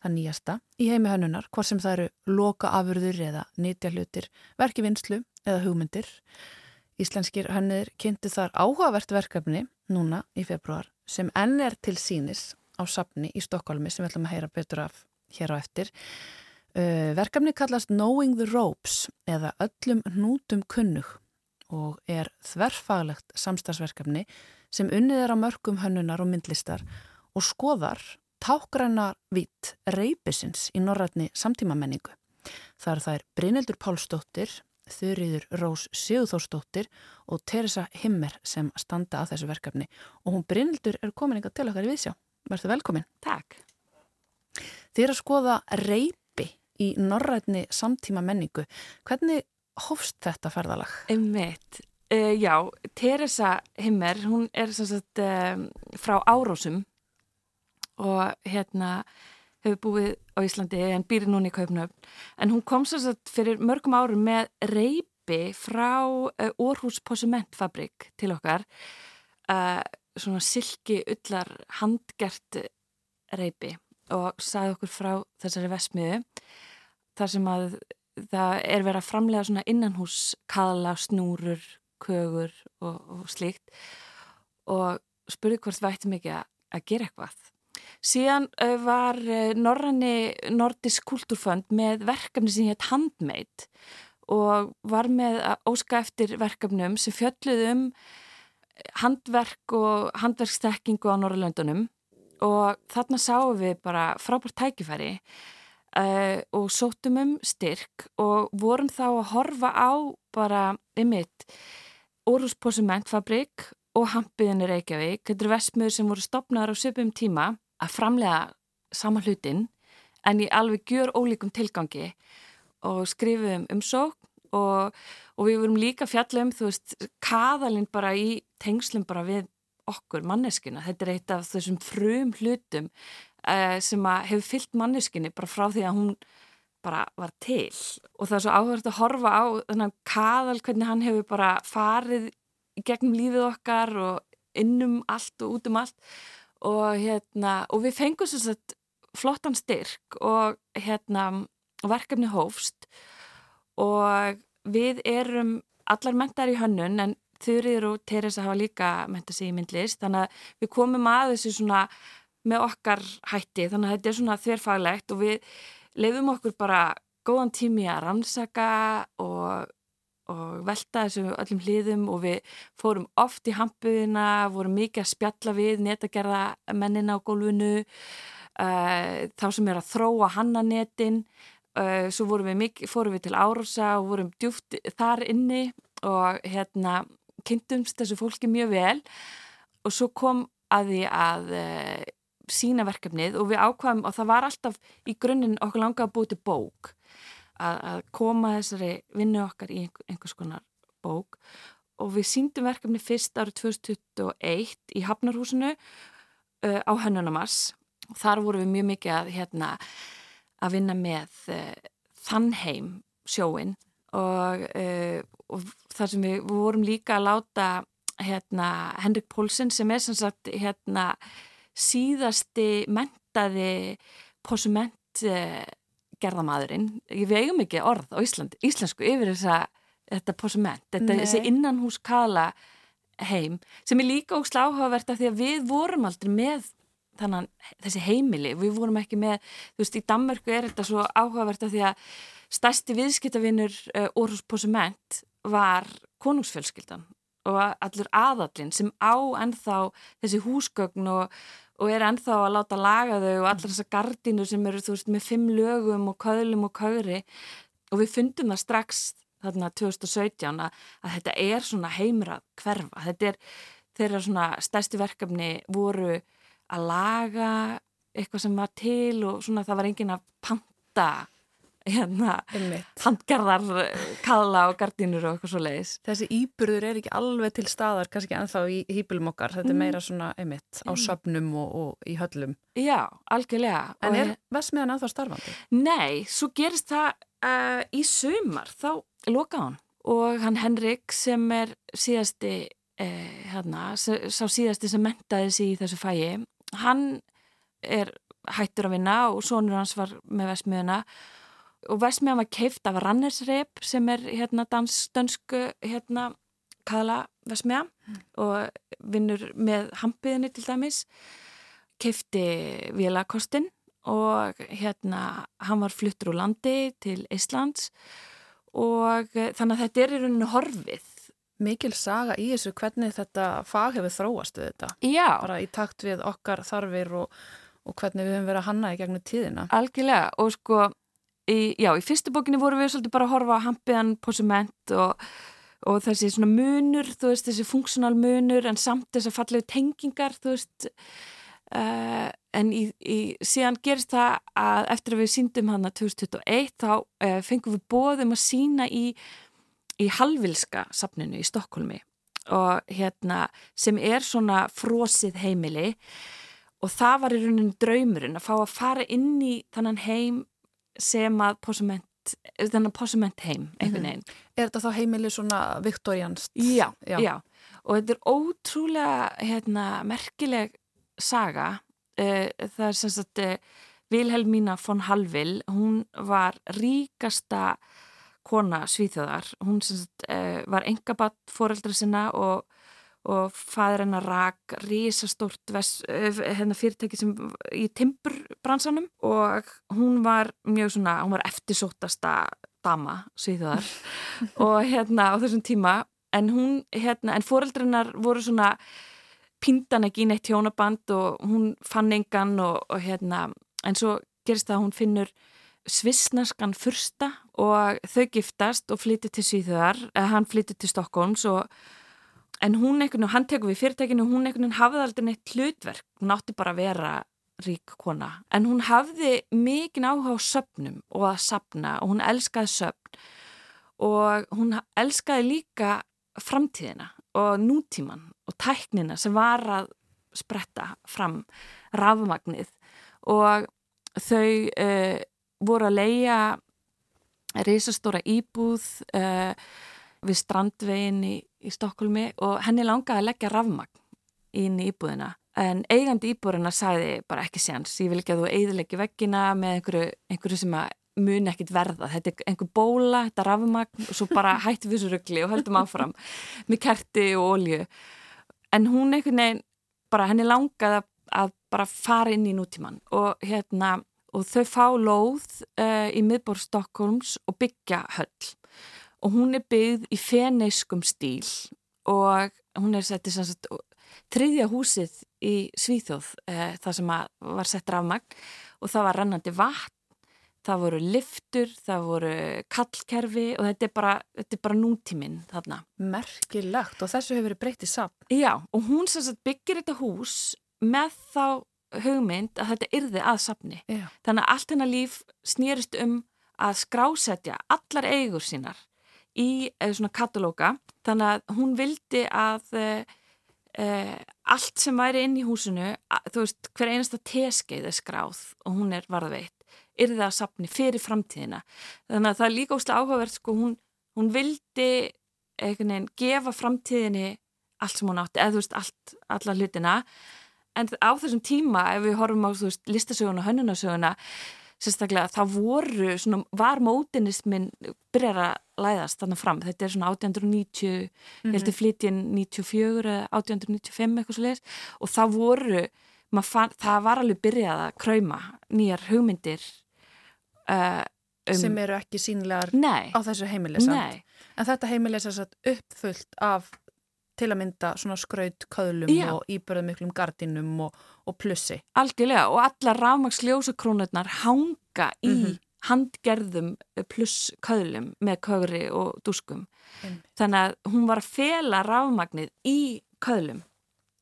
það nýjasta í heimi hönnunar, hvort sem það eru loka afurður eða nýtja hlutir, verki vinslu eða hugmyndir. Íslenskir hönnuður kynntu þar áhugavert verkefni núna í februar sem enn er til sínis á sapni í Stokkólmi sem við ætlum að heyra betur af hér á eftir. Uh, verkefni kallast Knowing the Ropes eða öllum hnútum kunnug og er þverfaglegt samstagsverkefni sem unnið er á mörgum hönnunar og myndlistar og skoðar tákgræna vít reypisins í norrætni samtímamenningu. Það er þær Brynildur Pálsdóttir, Þurriður Rós Sigurþórsdóttir og Teresa Himmer sem standa að þessu verkefni og hún Brynildur er komin eitthvað til okkar í viðsjá. Verður velkomin. Takk. Þið er að skoða reypi í norrætni samtíma menningu. Hvernig hófst þetta ferðalag? Einmitt. Uh, já, Teresa Himmer, hún er sagt um, frá Árósum og hérna hefur búið á Íslandi en býri núna í Kaupnöfn. En hún kom sem sagt fyrir mörgum árum með reypi frá uh, Orhus Posumentfabrik til okkar. Uh, svona silki ullar handgert reypi og sagði okkur frá þessari vesmiðu þar sem að það er verið að framlega svona innanhús kala, snúrur, kögur og, og slíkt. Og spurði hvort við ættum ekki að, gera eitthvað. Síðan uh, var uh, Norranni Nordisk Kultúrfönd með verkefni sem hétt Handmade og var með að óska eftir verkefnum sem fjölluð um handverk og handverkstekkingu á Norrlöndunum og þarna sáum við bara frábært tækifæri uh, og sóttum um styrk og vorum þá að horfa á bara ymitt Órus Posumentfabrik og Hampiðinni Reykjavík, þetta eru vestmiður sem voru stopnaður á söpum tíma að framlega sama hlutin en í alveg gjör ólíkum tilgangi og skrifum um sók og, og við vorum líka fjallum, þú veist, kaðalinn bara í tengslum bara við okkur, manneskina. Þetta er eitt af þessum frum hlutum uh, sem hefur fyllt manneskinni bara frá því að hún bara var til. Og það er svo áhverð að horfa á þennan kaðal hvernig hann hefur bara farið gegnum lífið okkar og innum allt og út um allt. Og hérna, og við fengum svo að flottan styrk og hérna, verkefni hófst. Og við erum allar mentar í hönnun en Þurriður og Teresa hafa líka mentað sig í myndlist. Þannig að við komum að þessu svona með okkar hætti. Þannig að þetta er svona þverfaglegt og við lefum okkur bara góðan tími að rannsaka og, og velta þessu öllum hliðum og við fórum oft í hampuðina, vorum mikið að spjalla við netagerða mennina á gólfinu uh, þá sem er að þróa hannanetin uh, svo vorum við mikið, fórum við til Árosa og vorum djúft þar inni og hérna kynntumst þessu fólki mjög vel. Og svo kom að því að uh, sína verkefnið og við ákvaðum og það var alltaf í grunninn okkur langa að búið til bók að, að koma þessari vinnu okkar í einhver, einhvers konar bók. Og við síndum verkefni fyrst árið 2021 í Hafnarhúsinu uh, á Hönnunamars og þar vorum við mjög mikið að, hérna, að vinna með uh, Þannheim sjóin og, uh, og þar sem við, við vorum líka að láta hérna, Henrik Pólsen sem er sem sagt hérna síðasti mentaði posument uh, gerðamadurinn, við eigum ekki orð á Ísland, íslensku yfir þessa þetta posument, þetta, Nei. þessi innanhús kala heim sem er líka ósláhugavert af því að við vorum aldrei með þannig þessi heimili, við vorum ekki með þú veist, í Danmörku er þetta svo áhugavert af því að stærsti viðskiptavinur uh, Orhus Posument var konungsfjölskyldan og allur aðallin sem á ennþá þessi húsgögn og, og er ennþá að láta laga þau og allar þessar gardínur sem eru þú veist með fimm lögum og köðlum og köðri og við fundum það strax þarna 2017 að, að þetta er svona heimrað hverfa, þetta er þeirra svona stærsti verkefni voru að laga eitthvað sem var til og svona það var engin að panta hérna, handgarðar kaðla og gardínur og eitthvað svo leiðis. Þessi íburður er ekki alveg til staðar, kannski ennþá í hýpilum okkar. Þetta er Mm. meira svona, einmitt, á söpnum og, og í höllum. Já, algjörlega. En er Vestmiðan ennþá starfandi? Nei, svo gerist það uh, í sumar, þá loka hann og hann Henrik sem er síðasti uh, hérna, sá síðasti sem mentaði sig í þessu fæi, hann er hættur að vinna og sonur hans var með Vestmiðuna og Vestmiðan var keift af Rannersreip sem er hérna dansdönsku hérna kala Vestmiða og vinnur með hampiðinni til dæmis keifti vélakostin og hérna hann var fluttur úr landi til Íslands og eh, þannig að þetta er í rauninu horfið. Mikil saga í þessu hvernig þetta fag hefur þróast við þetta. Já. Bara í takt við okkar þarfir og, og hvernig við höfum verið að hanna í gegnum tíðina. Algjörlega og sko, í, já, í fyrstu bókinni vorum við svolítið bara að horfa á hampiðan posument og, og þessi svona munur, þú veist, þessi funksjonal munur en samt þess að fallegu tengingar, þú veist, uh, en í, í, síðan gerist það að eftir að við síndum hana 2021 þá uh, fengum við bóðum að sína í, í Halvilska safninu í Stokkólmi og hérna sem er svona frosið heimili og það var í rauninni draumurinn að fá að fara inn í þannan heim sem að posument, þannan posument heim einhvern veginn. Er þetta þá heimili svona viktorianst? Já, já, og þetta er ótrúlega hérna, merkileg saga. Uh, það er sem sagt uh, Vilhelmína von Hallvill hún var ríkasta kona svíþjóðar. Hún sagt uh, var engabatt foreldra sinna og og fæður hennar rak risastórt ves, hérna fyrirtæki sem í timburbransanum og hún var mjög svona, hún var eftirsóttasta dama, sviðuðar og hérna á þessum tíma. En hún, hérna, en foreldrinnar voru svona píndan ekki í neitt hjónaband og hún fann engan og, og hérna, en svo gerist það að hún finnur svissnarskan fyrsta og þau giftast og flyttir til Svíþjóðar, eða hann flyttir til Stokkólms og en hún einhvern veginn, hann tekur við fyrirtækinu hún einhvern veginn hafði aldrei neitt hlutverk hún átti bara að vera rík kona. En hún hafði mikinn áhuga á söpnum og að sapna og hún elskaði söpn og hún elskaði líka framtíðina og nútíman og tæknina sem var að spretta fram rafmagnið. Og þau uh, voru að leia reysastóra íbúð uh, við strandvegin í, í Stokkólmi og henni langaði að leggja rafmagn inn í íbúðina. En eigandi íbúðina sagði bara ekki séans, ég vil ekki að þú eigðilegi veggina með einhverju, einhverju sem að mun ekkit verða, þetta er einhver bóla þetta rafmagn og svo bara hætti við svo ruggli og höldum áfram með kerti og olju en hún einhvern veginn, bara henni langaði að, að bara fara inn í nútíman og hérna, og þau fá lóð uh, í miðbór Stokkólms og byggja höll og hún er byggð í feneiskum stíl og hún er settið sem sagt þriðja húsið í Svíþjóð eh, það sem var sett rafmagn og það var rennandi vatn það voru liftur, það voru kallkerfi og þetta er bara, þetta er bara nútíminn þarna. Merkilegt og þessu hefur verið breytt í sapn. Já og hún sem sagt byggir þetta hús með þá hugmynd að þetta yrði að sapni. Já. Þannig að allt hennar líf snýrist um að skrásetja allar eigur sínar í eða svona katalóga þannig að hún vildi að uh, allt sem væri inn í húsinu, að, þú veist hver einasta teskeið er skráð og hún er varðveitt, yrði það að sapni fyrir framtíðina. Þannig að það er líka óslega áhugavert sko, hún, hún vildi veginn gefa framtíðinni allt sem hún átti, eða þú veist allt, alla hlutina en á þessum tíma ef við horfum á veist listasöguna og hönnunasöguna sérstaklega það voru svona, var mótinismin byrjar að læðast þannig fram, þetta er svona 1890 ég held að flytjinn 94 eða 1895 eitthvað svo leiðis og það voru fann, það var alveg byrjað að krauma nýjar hugmyndir uh, um, sem eru ekki sínlegar Nei, á þessu heimili samt. nei, En þetta heimili er uppfullt af til að mynda svona skraut köðlum Já. og íbörðumiklum gardinum og, og plussi. algjörlega og allar rafmaksljósakrónurnar hanga í Mhm. handgerðum pluss köðlum með kögri og dúskum Einmitt. þannig að hún var að fela rafmagnið í köðlum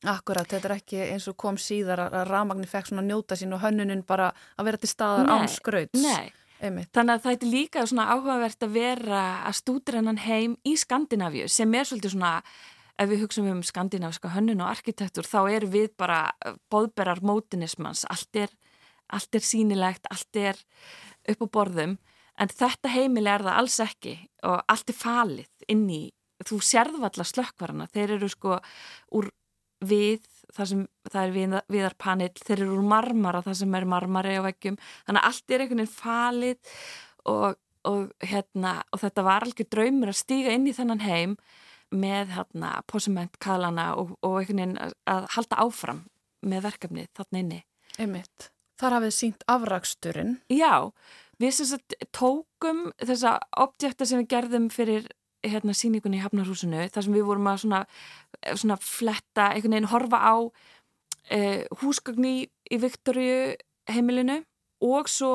Akkurat, þetta er ekki eins og kom síðar að rafmagni fekk svona njóta sín og hönnunin bara að vera til staðar Nei, án skrauts. Nei, Einmitt. þannig að það er líka svona áhugavert að vera að stúdra hennan heim í Skandinavíu sem er svolítið svona ef við hugsaum um skandinaviska hönnun og arkitektur þá eru við bara bóðberar mótinismans, allt er allt er sínilegt, allt er upp á borðum, en þetta heimili er það alls ekki og allt er falið inn í, þú sérð valla slökkvarana, þeir eru sko úr við, það sem það er við, viðarpanill, þeir eru úr marmara það sem er marmari á veggjum. Þannig að allt er einhvern veginn falið og, og hérna og þetta var alveg draumur að stíga inn í þennan heim með hérna posiment kalana og, og einhvern veginn að, halda áfram með verkefnið þarna inni Einmitt. Þar hafið sínt afraksturinn. Já, við sem sagt tókum þessa objekta sem við gerðum fyrir hérna síningunni í Hafnarhúsinu þar sem við vorum að svona, svona fletta, einhvern veginn horfa á eh, húsgagni í Viktoríu heimilinu og svo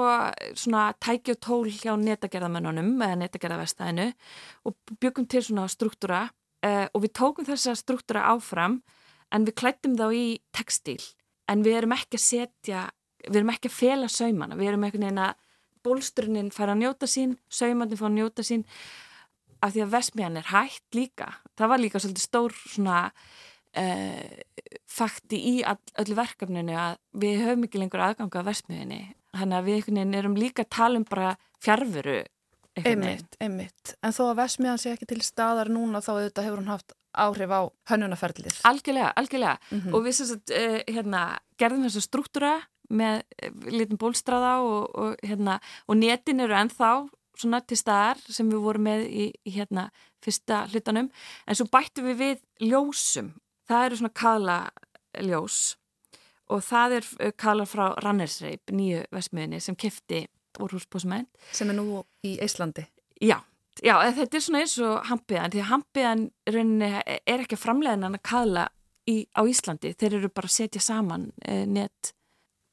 svona tæki og tól hjá netagerðamennunum eða netagerðavestæðinu og byggum til svona struktúra eh, og við tókum þessa struktúra áfram en við klættum þá í textíl. En við erum ekki að setja við erum ekki að fela saumana. Við erum einhvern veginn að bólstrunnin fara að njóta sín, saumandinn fara að njóta sín af því að vesmiðan er hægt líka. Það var líka svolítið stór svona uh, fakti í all, öllu verkefninu að við höfum ekki lengur aðganga að vesmiðinni þannig að við einhvern veginn erum líka að tala um bara veginn. Einmitt, einmitt. En þó að Vesmiðan sé ekki til staðar núna þá auðvitað hefur hún haft áhrif á hönnunaferlið. Algjörlega, algjörlega Mhm. og við sem sagt uh, hérna, gerðum þessa struktúra með uh, litum bólstraða og, og, hérna, og netin eru ennþá svona til staðar sem við vorum með í, í hérna fyrsta hlutanum en svo bættum við við ljósum það eru svona kala ljós og það er uh, kala frá Rannersreip, nýju vesmiðinni sem kefti úr húsbósmenn Sem er nú í Íslandi. Já, já, þetta er svona eins og hampiðan, því að hampiðan er ekki að framlega en að kaðla í, á Íslandi, þeir eru bara að setja saman e, net.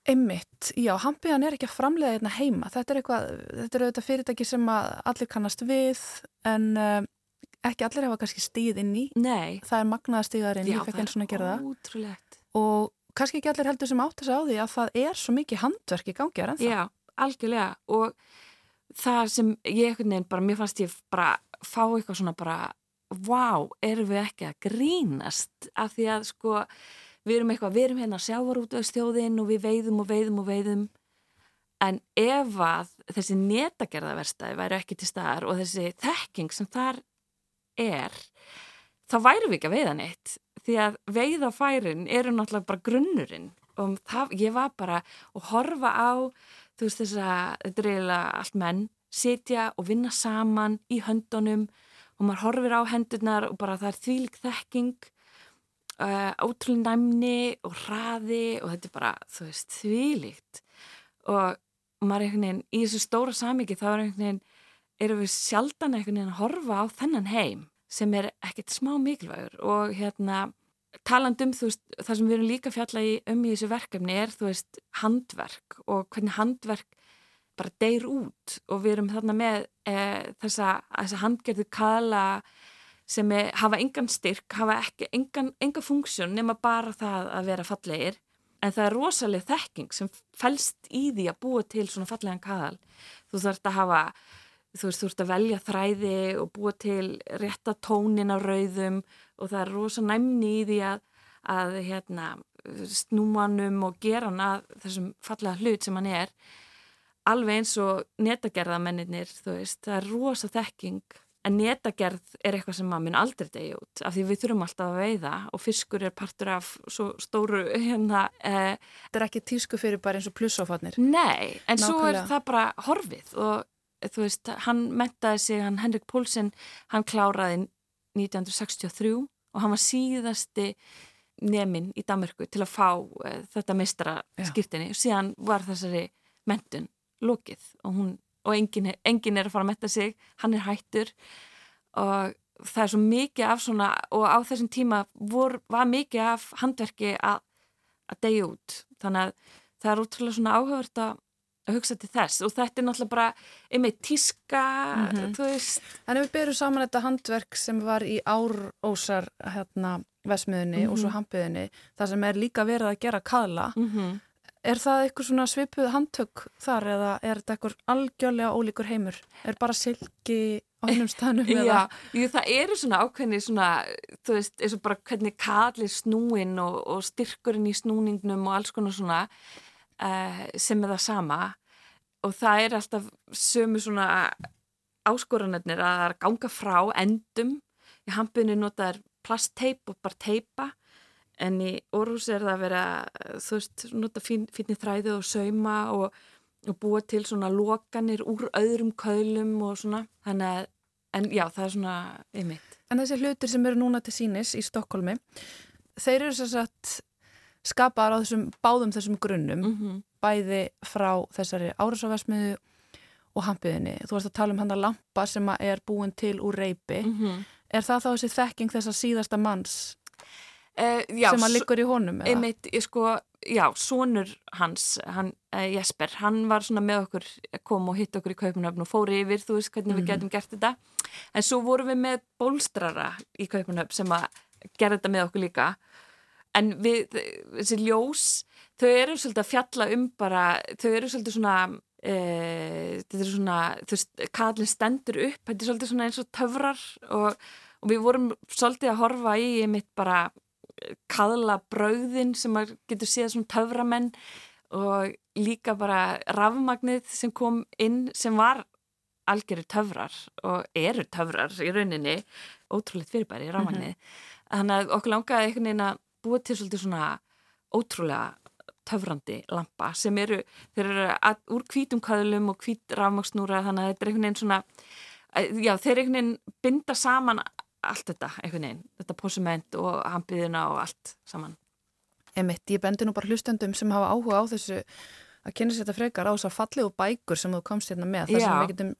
Einmitt, já, hampiðan er ekki að framlega hérna heima. Þetta er eitthvað, þetta er auðvitað fyrirtæki sem að allir kannast við en uh, ekki allir hafa kannski stíð inn í. Nei, Það er að gera það. ótrúlegt. Og kannski ekki allir heldur sem átt þess að á því að það er svo mikið handverk í gangi er ennþá. Já, algjörlega og það sem ég einhvern veginn bara, mér fannst ég bara fá eitthvað svona bara, vá, erum við ekki að grínast? Af því að sko, við erum eitthvað, við erum hérna sjávarútöðstjóðin og við veiðum og veiðum og veiðum. En ef að þessi netagerðaverstaði væri ekki til staðar og þessi þekking sem þar er, þá værum við ekki að veiða neitt. Því að veiðafærin eru náttúrulega bara grunnurinn. Og það, ég var bara að horfa á þú veist þess að þetta er eiginlega allt menn sitja og vinna saman í höndunum og maður horfir á hendurnar og bara það er þvílik þekking uh, ótrúlega næmni og hraði og þetta er bara, þú veist, þvílikt og maður er einhvern veginn í þessu stóra samiki þá er einhvern veginn erum við sjaldan einhvern veginn að horfa á þennan heim sem er ekkert smá mikilvægur og hérna taland um þú veist, það sem við erum líka fjalla í um í þessu verkefni er þú veist handverk og hvernig handverk bara deyr út. Og við erum þarna með e, þessa, þessa handgerðu kala sem er, hafa engan styrk, hafa ekki engan, enga funksjón nema bara það að vera fallegir. En það er rosalega þekking sem fælst í því að búa til svona fallegan kaðal þú þarfst að hafa þú veist, þú ert að velja þræði og búa til rétta tónin á rauðum og það er rosa næmni í því að, að hérna, snúmanum og gera hann að þessum fallega hlut sem hann er alveg eins og netagerðamennir það er rosa þekking en netagerð er eitthvað sem maður mun aldrei degi út af því við þurfum alltaf að veiða og fiskur er partur af svo stóru hérna eh, Þetta er ekki tísku fyrir bara eins og plussófarnir. Nei, en svo er Nákvæmlega. það bara horfið og þú veist, hann mentaði sig, hann Henrik Pólsen, hann kláraði 1963 og hann var síðasti nemin í Danmarku til að fá uh, þetta meistara Já. skýrtinni og síðan var þessari mentun lokið og, hún, og engin, engin er að fara að metta sig, hann er hættur. Og það er svo mikið af svona og á þessum tíma vor, var mikið af handverki að, að deyja út. Þannig að það er útrúlega svona áhugavert að að hugsa til þess og þetta er náttúrulega bara einmitt tíska, Mhm. þú veist ef við berum saman þetta handverk sem var í árósar hérna, vesmiðunni og Mhm. svo hampiðinni, það sem er líka verið að gera kaðla, mm er það eitthvað svona svipuð handtök þar eða er þetta eitthvað algjörlega ólíkur heimur? Er bara silki á hennum staðnum Já, eða? jú, það eru svona ákveðni svona, þú veist, eins og bara hvernig kallir snúin og, og styrkurinn í snúningnum og alls konar svona uh, sem er það sama og það er alltaf sömu svona áskoranirnir að ganga frá endum. Í hampinu nota er plastteip og bara teipa en í orðus er það að vera þú veist, nota fín, fínni þræði og sauma og, og búa til svona lokanir úr öðrum köðlum og svona, þannig að en já, það er svona einmitt. En þessi hlutir sem eru núna til sínis í Stokkólmi, þeir eru sem sagt skapaðar á þessum báðum þessum grunnum, -hmm. bæði frá þessari árásavesmiðu og hampiðinni. Þú varst að tala um hann að lampa sem að er búin til úr reypi. -hmm. Er það þá þessi þekking þessa síðasta manns uh, já, sem að liggur í honum? einmitt, ég sko, já, sonur hans, hann, uh, Jesper, hann var svona með okkur, kom og hitt okkur í kaupunöfn og fór yfir, þú veist hvernig Mhm. við getum gert þetta en svo vorum við með bólstrara í kaupunöfn sem að gera þetta með okkur líka en við, þessi ljós þau eru svolítið að fjalla um bara, þau eru svolítið svona e, þetta er svona þú veist, kallin stendur upp þetta er svolítið svona eins og töfrar og, og við vorum svolítið að horfa í mitt bara kaðla brauðin sem maður getur séð svona töframenn og líka bara rafmagnið sem kom inn sem var algjöru töfrar og eru töfrar í rauninni ótrúleitt fyrirbæri rafmagnið. Þannig að okkur langaði einhvern veginn að búa til svolítið svona ótrúlega töfrandi lampa sem eru, þeir eru að, úr hvítum köðlum og hvít rafmagnsnúra þannig að þetta er einhvern veginn svona já, þeir einhvern veginn binda saman allt þetta einhvern veginn, þetta posiment og hampiðina og allt saman. Emitt, ég bendi nú bara hlustendum sem hafa áhuga á þessu að kynna sér þetta frekar á þess að fallegu bækur sem þú komst hérna með. Það sem við getum,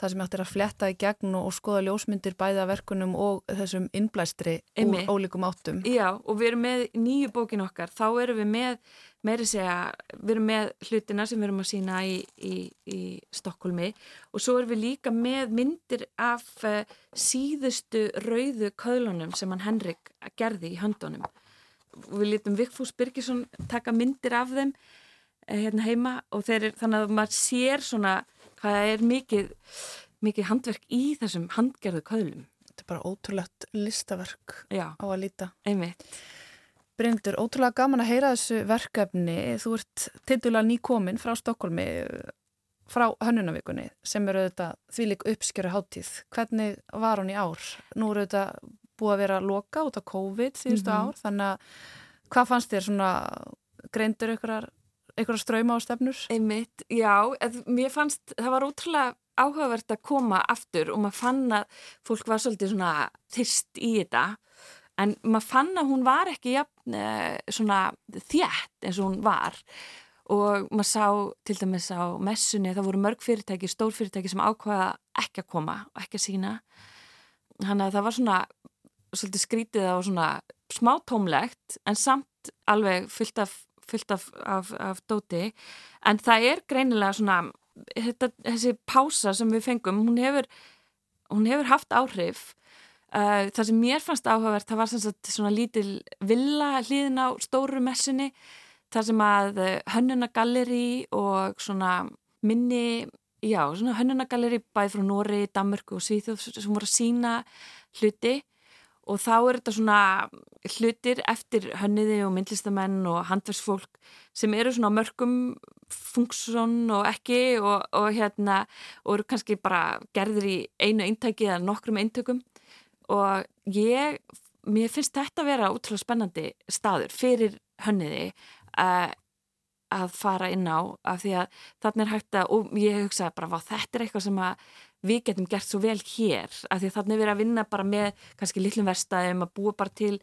það sem hægt er að fletta í gegn og, og skoða ljósmyndir bæði af verkunum og þessum innblæstri Einmitt. úr ólíkum áttum. Já, og við erum með nýju bókin okkar, þá erum við með, meiri segja, við erum með hlutina sem við erum að sína í, í, í Stokkólmi og svo erum við líka með myndir af uh, síðustu rauðu köðlunum sem hann Henrik gerði í höndunum. Við lítum Vigfús Birgisson taka myndir af þeim uh, hérna heima og þeir, þannig að maður sér svona hvað er mikið, mikið handverk í þessum handgerðu köðlum. Þetta er bara ótrúlegt listaverk Já, á að líta. einmitt. Bryndur, ótrúlega gaman að heyra þessu verkefni. Þú ert tildulega nýkomin frá Stokkólmi frá hönnunavikunni sem eru þetta þvílik uppskjöru hátíð. Hvernig var hún í ár? Nú eru þetta búið að vera loka út af COVID síðustu Mhm. ár, þannig að hvað fannst þér svona greindur ykkurar, ykkurar ströyma á stefnur? Einmitt, já, eð, mér fannst, það var ótrúlega áhugavert að koma aftur og maður fann að fólk var svolítið svona þyrst í þetta en maður fann að hún var ekki jafn, eh, svona þjætt eins og hún var og maður sá til dæmis á messunni það voru mörg fyrirtæki, stór fyrirtæki sem ákvaða ekki að koma og ekki að sína þannig að það var svona svolítið skrítið og svona smá tómlegt en samt alveg fullt af, fullt af, af, af dóti. En það er greinilega svona þetta, þessi pása sem við fengum hún hefur, hún hefur haft áhrif. Uh, það sem mér fannst áhugavert það var svona lítil villa hlýðin á stóru messunni þar sem að hönnunagalleri og svona minni já, svona hönnunagalleri bæði frá Nóri, Danmörku og Svíþjóð sem voru að sína hluti og þá er þetta svona hlutir eftir hönniði og myndlistamenn og handverksfólk sem eru svona mörgum funksjón og ekki og, og hérna og eru kannski bara gerðir í einu eintæki eða nokkrum eintökum. Og ég, mér finnst þetta að vera útrúlega spennandi staður fyrir hönniði að að fara inn á af því að þarna er hægt að, og ég hugsaði bara, þetta er eitthvað sem að við getum gert svo vel hér, af því að þarna er verið að vinna bara með kannski litlum verstaðum, að búa bara til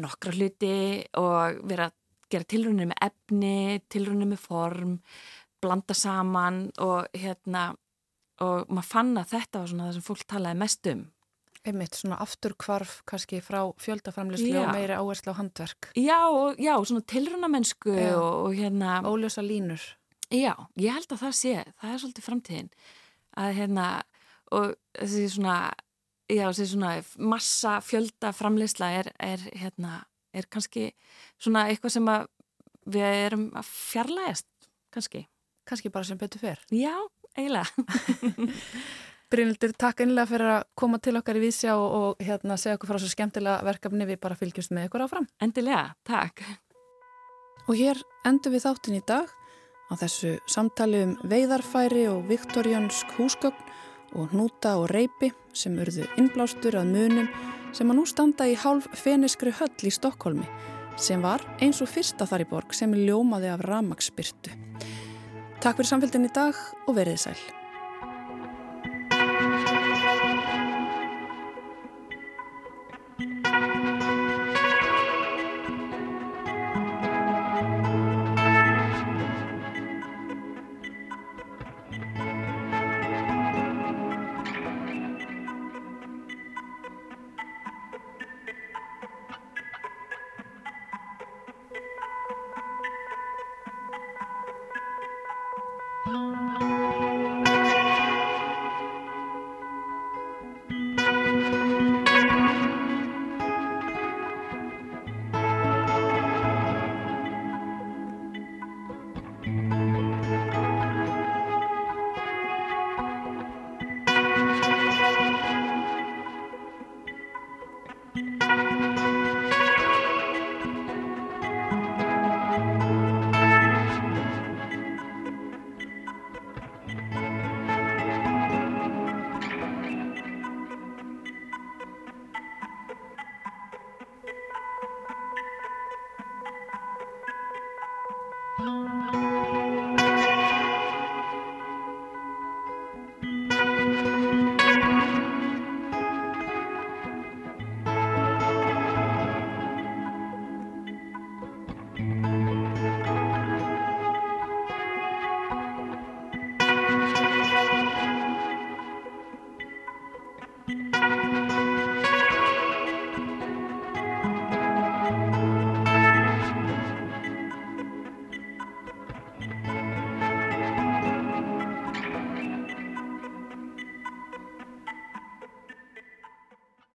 nokkra hluti og vera að gera tilrunir með efni, tilrunir með form, blanda saman og hérna og maður fann að þetta var svona það sem fólk talaði mest um. Einmitt svona afturkvarf kannski frá fjöldaframlislu Já. og meiri áherslu á handverk. Já, og, já, svona tilrunamennsku og, og hérna... Ólösa línur. Já, ég held að það sé, það er svolítið framtíðin að hérna, og þessi svona, já, þessi svona massa fjölda framleysla er, er hérna, er kannski svona eitthvað sem að við erum að fjarlægast, kannski. Kannski bara sem betur fer. Já, eiginlega. Brynildur, takk einlega fyrir að koma til okkar í vísjá og, og hérna segja okkur frá svo skemmtilega verkefni við bara fylgjumst með ykkur áfram. Endilega, takk. Og hér endur við þáttin í dag á þessu samtali um veiðarfæri og viktoriansk húsgögn og hnúta og reypi sem urðu innblástur að munum sem að nú standa í hálf feniskri höll í Stokkólmi sem var eins og fyrsta þar í borg sem ljómaði af ramagsbyrtu. Takk fyrir samfélgin í dag og verið sæl.